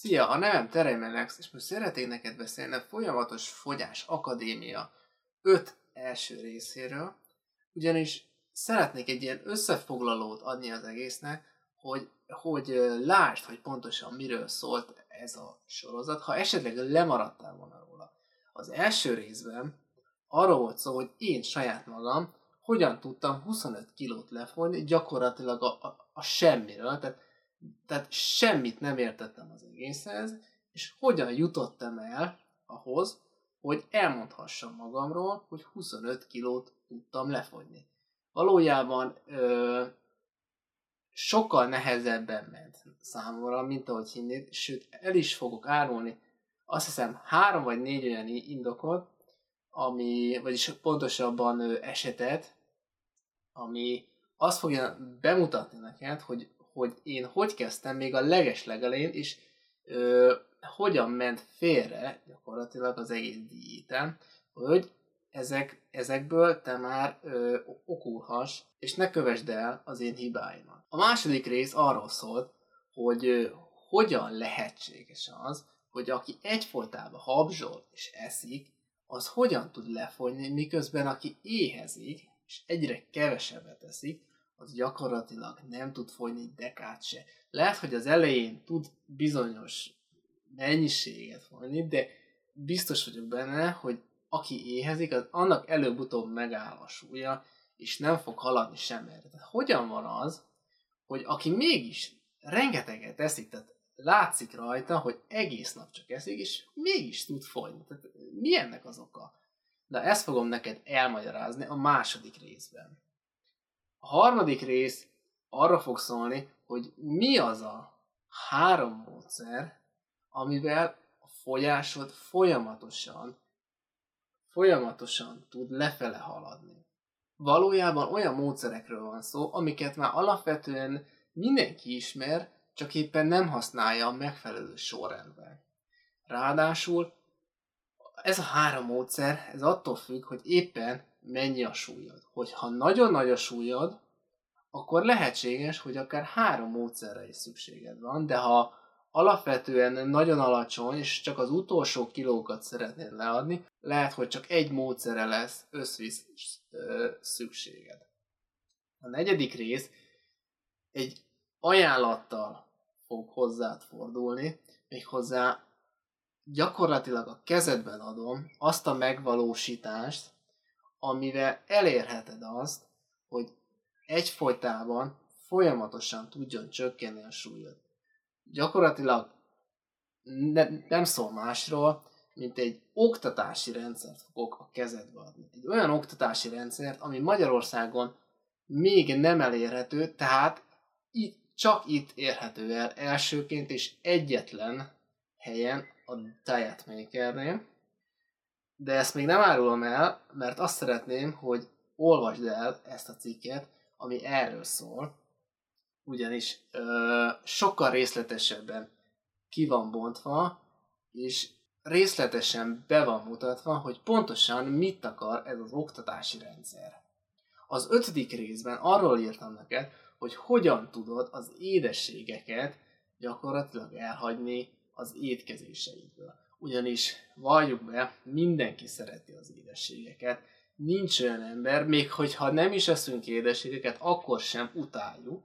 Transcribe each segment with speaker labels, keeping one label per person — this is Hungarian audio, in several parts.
Speaker 1: Szia, a nevem Teremelex, és most szeretnék neked beszélni a Folyamatos Fogyás Akadémia 5 első részéről, ugyanis szeretnék egy ilyen összefoglalót adni az egésznek, hogy, hogy lásd, hogy pontosan miről szólt ez a sorozat, ha esetleg lemaradtál volna róla. Az első részben arról volt szó, hogy én saját magam hogyan tudtam 25 kilót lefolyni gyakorlatilag a, a, a semmiről, tehát tehát semmit nem értettem az egészhez, és hogyan jutottam el ahhoz, hogy elmondhassam magamról, hogy 25 kilót tudtam lefogyni. Valójában ö, sokkal nehezebben ment számomra, mint ahogy hinnéd, sőt el is fogok árulni azt hiszem három vagy négy olyan indokot, ami, vagyis pontosabban esetet, ami azt fogja bemutatni neked, hogy hogy én hogy kezdtem még a leges legelén, és ö, hogyan ment félre gyakorlatilag az egész diétám, hogy ezek, ezekből te már ö, okulhass, és ne kövesd el az én hibáimat. A második rész arról szólt, hogy ö, hogyan lehetséges az, hogy aki egyfolytában habzsol és eszik, az hogyan tud lefogyni, miközben aki éhezik, és egyre kevesebbet eszik, az gyakorlatilag nem tud fogyni dekát se. Lehet, hogy az elején tud bizonyos mennyiséget fogyni, de biztos vagyok benne, hogy aki éhezik, az annak előbb-utóbb megáll a súlya, és nem fog haladni sem erre. Tehát hogyan van az, hogy aki mégis rengeteget eszik, tehát látszik rajta, hogy egész nap csak eszik, és mégis tud fogyni. Tehát mi ennek az oka? De ezt fogom neked elmagyarázni a második részben. A harmadik rész arra fog szólni, hogy mi az a három módszer, amivel a folyásod folyamatosan, folyamatosan tud lefele haladni. Valójában olyan módszerekről van szó, amiket már alapvetően mindenki ismer, csak éppen nem használja a megfelelő sorrendben. Ráadásul ez a három módszer, ez attól függ, hogy éppen mennyi a súlyod. Hogyha nagyon nagy a súlyod, akkor lehetséges, hogy akár három módszerre is szükséged van, de ha alapvetően nagyon alacsony, és csak az utolsó kilókat szeretnéd leadni, lehet, hogy csak egy módszere lesz összvisz szükséged. A negyedik rész egy ajánlattal fog hozzád fordulni, méghozzá gyakorlatilag a kezedben adom azt a megvalósítást, amivel elérheted azt, hogy egyfolytában folyamatosan tudjon csökkenni a súlyod. Gyakorlatilag ne, nem szól másról, mint egy oktatási rendszert fogok a kezedbe adni. Egy olyan oktatási rendszert, ami Magyarországon még nem elérhető, tehát itt, csak itt érhető el elsőként és egyetlen helyen a Diet Makernél de ezt még nem árulom el, mert azt szeretném, hogy olvasd el ezt a cikket, ami erről szól, ugyanis ö, sokkal részletesebben ki van bontva, és részletesen be van mutatva, hogy pontosan mit akar ez az oktatási rendszer. Az ötödik részben arról írtam neked, hogy hogyan tudod az édességeket gyakorlatilag elhagyni az étkezéseidből ugyanis valljuk be, mindenki szereti az édességeket. Nincs olyan ember, még hogyha nem is eszünk édességeket, akkor sem utáljuk,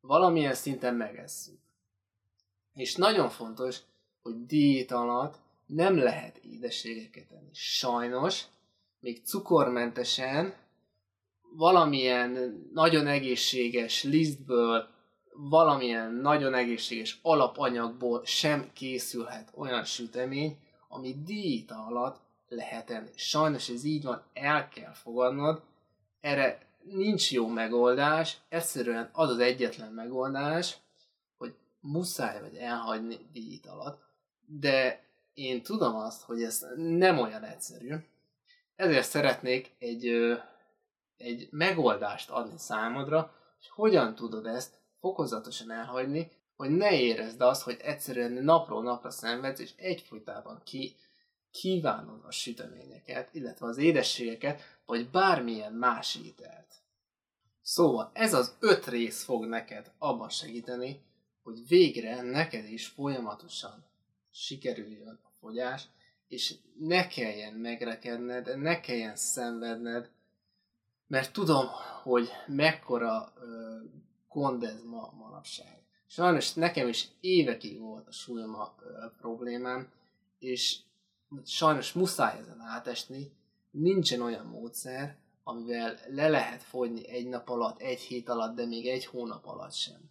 Speaker 1: valamilyen szinten megesszük. És nagyon fontos, hogy diét alatt nem lehet édességeket enni. Sajnos, még cukormentesen, valamilyen nagyon egészséges lisztből, valamilyen nagyon egészséges alapanyagból sem készülhet olyan sütemény, ami diéta alatt lehet enni. Sajnos ez így van, el kell fogadnod, erre nincs jó megoldás, egyszerűen az az egyetlen megoldás, hogy muszáj vagy elhagyni diét alatt, de én tudom azt, hogy ez nem olyan egyszerű, ezért szeretnék egy, egy megoldást adni számodra, hogy hogyan tudod ezt fokozatosan elhagyni, hogy ne érezd azt, hogy egyszerűen napról napra szenvedsz, és egyfolytában ki, kívánod a süteményeket, illetve az édességeket, vagy bármilyen más ételt. Szóval ez az öt rész fog neked abban segíteni, hogy végre neked is folyamatosan sikerüljön a fogyás, és ne kelljen megrekedned, ne kelljen szenvedned, mert tudom, hogy mekkora ö, gond ez ma manapság. Sajnos nekem is évekig volt a súlyom ö, problémám, és sajnos muszáj ezen átesni, nincsen olyan módszer, amivel le lehet fogyni egy nap alatt, egy hét alatt, de még egy hónap alatt sem.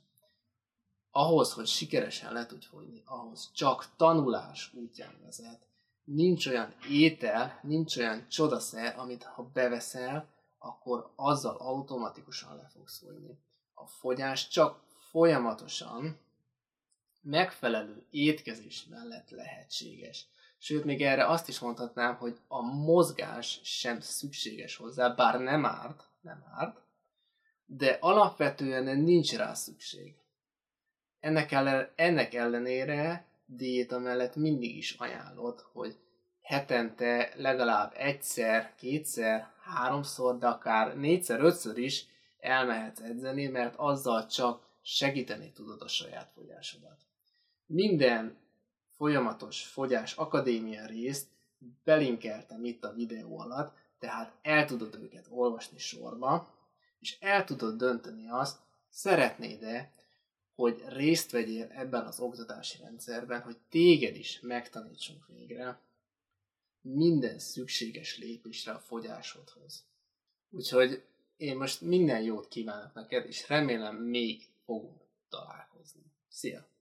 Speaker 1: Ahhoz, hogy sikeresen le tudj fogyni, ahhoz csak tanulás útján vezet. Nincs olyan étel, nincs olyan csodaszer, amit ha beveszel, akkor azzal automatikusan le fogsz fogyni. A fogyás csak folyamatosan megfelelő étkezés mellett lehetséges. Sőt, még erre azt is mondhatnám, hogy a mozgás sem szükséges hozzá, bár nem árt, nem árt, de alapvetően nincs rá szükség. Ennek, ellen, ennek ellenére diéta mellett mindig is ajánlott, hogy hetente legalább egyszer, kétszer, háromszor, de akár négyszer, ötször is elmehetsz edzeni, mert azzal csak segíteni tudod a saját fogyásodat. Minden folyamatos fogyás akadémia részt belinkeltem itt a videó alatt, tehát el tudod őket olvasni sorba, és el tudod dönteni azt, szeretnéd-e, hogy részt vegyél ebben az oktatási rendszerben, hogy téged is megtanítsunk végre minden szükséges lépésre a fogyásodhoz. Úgyhogy én most minden jót kívánok neked, és remélem még fogunk találkozni. Szia!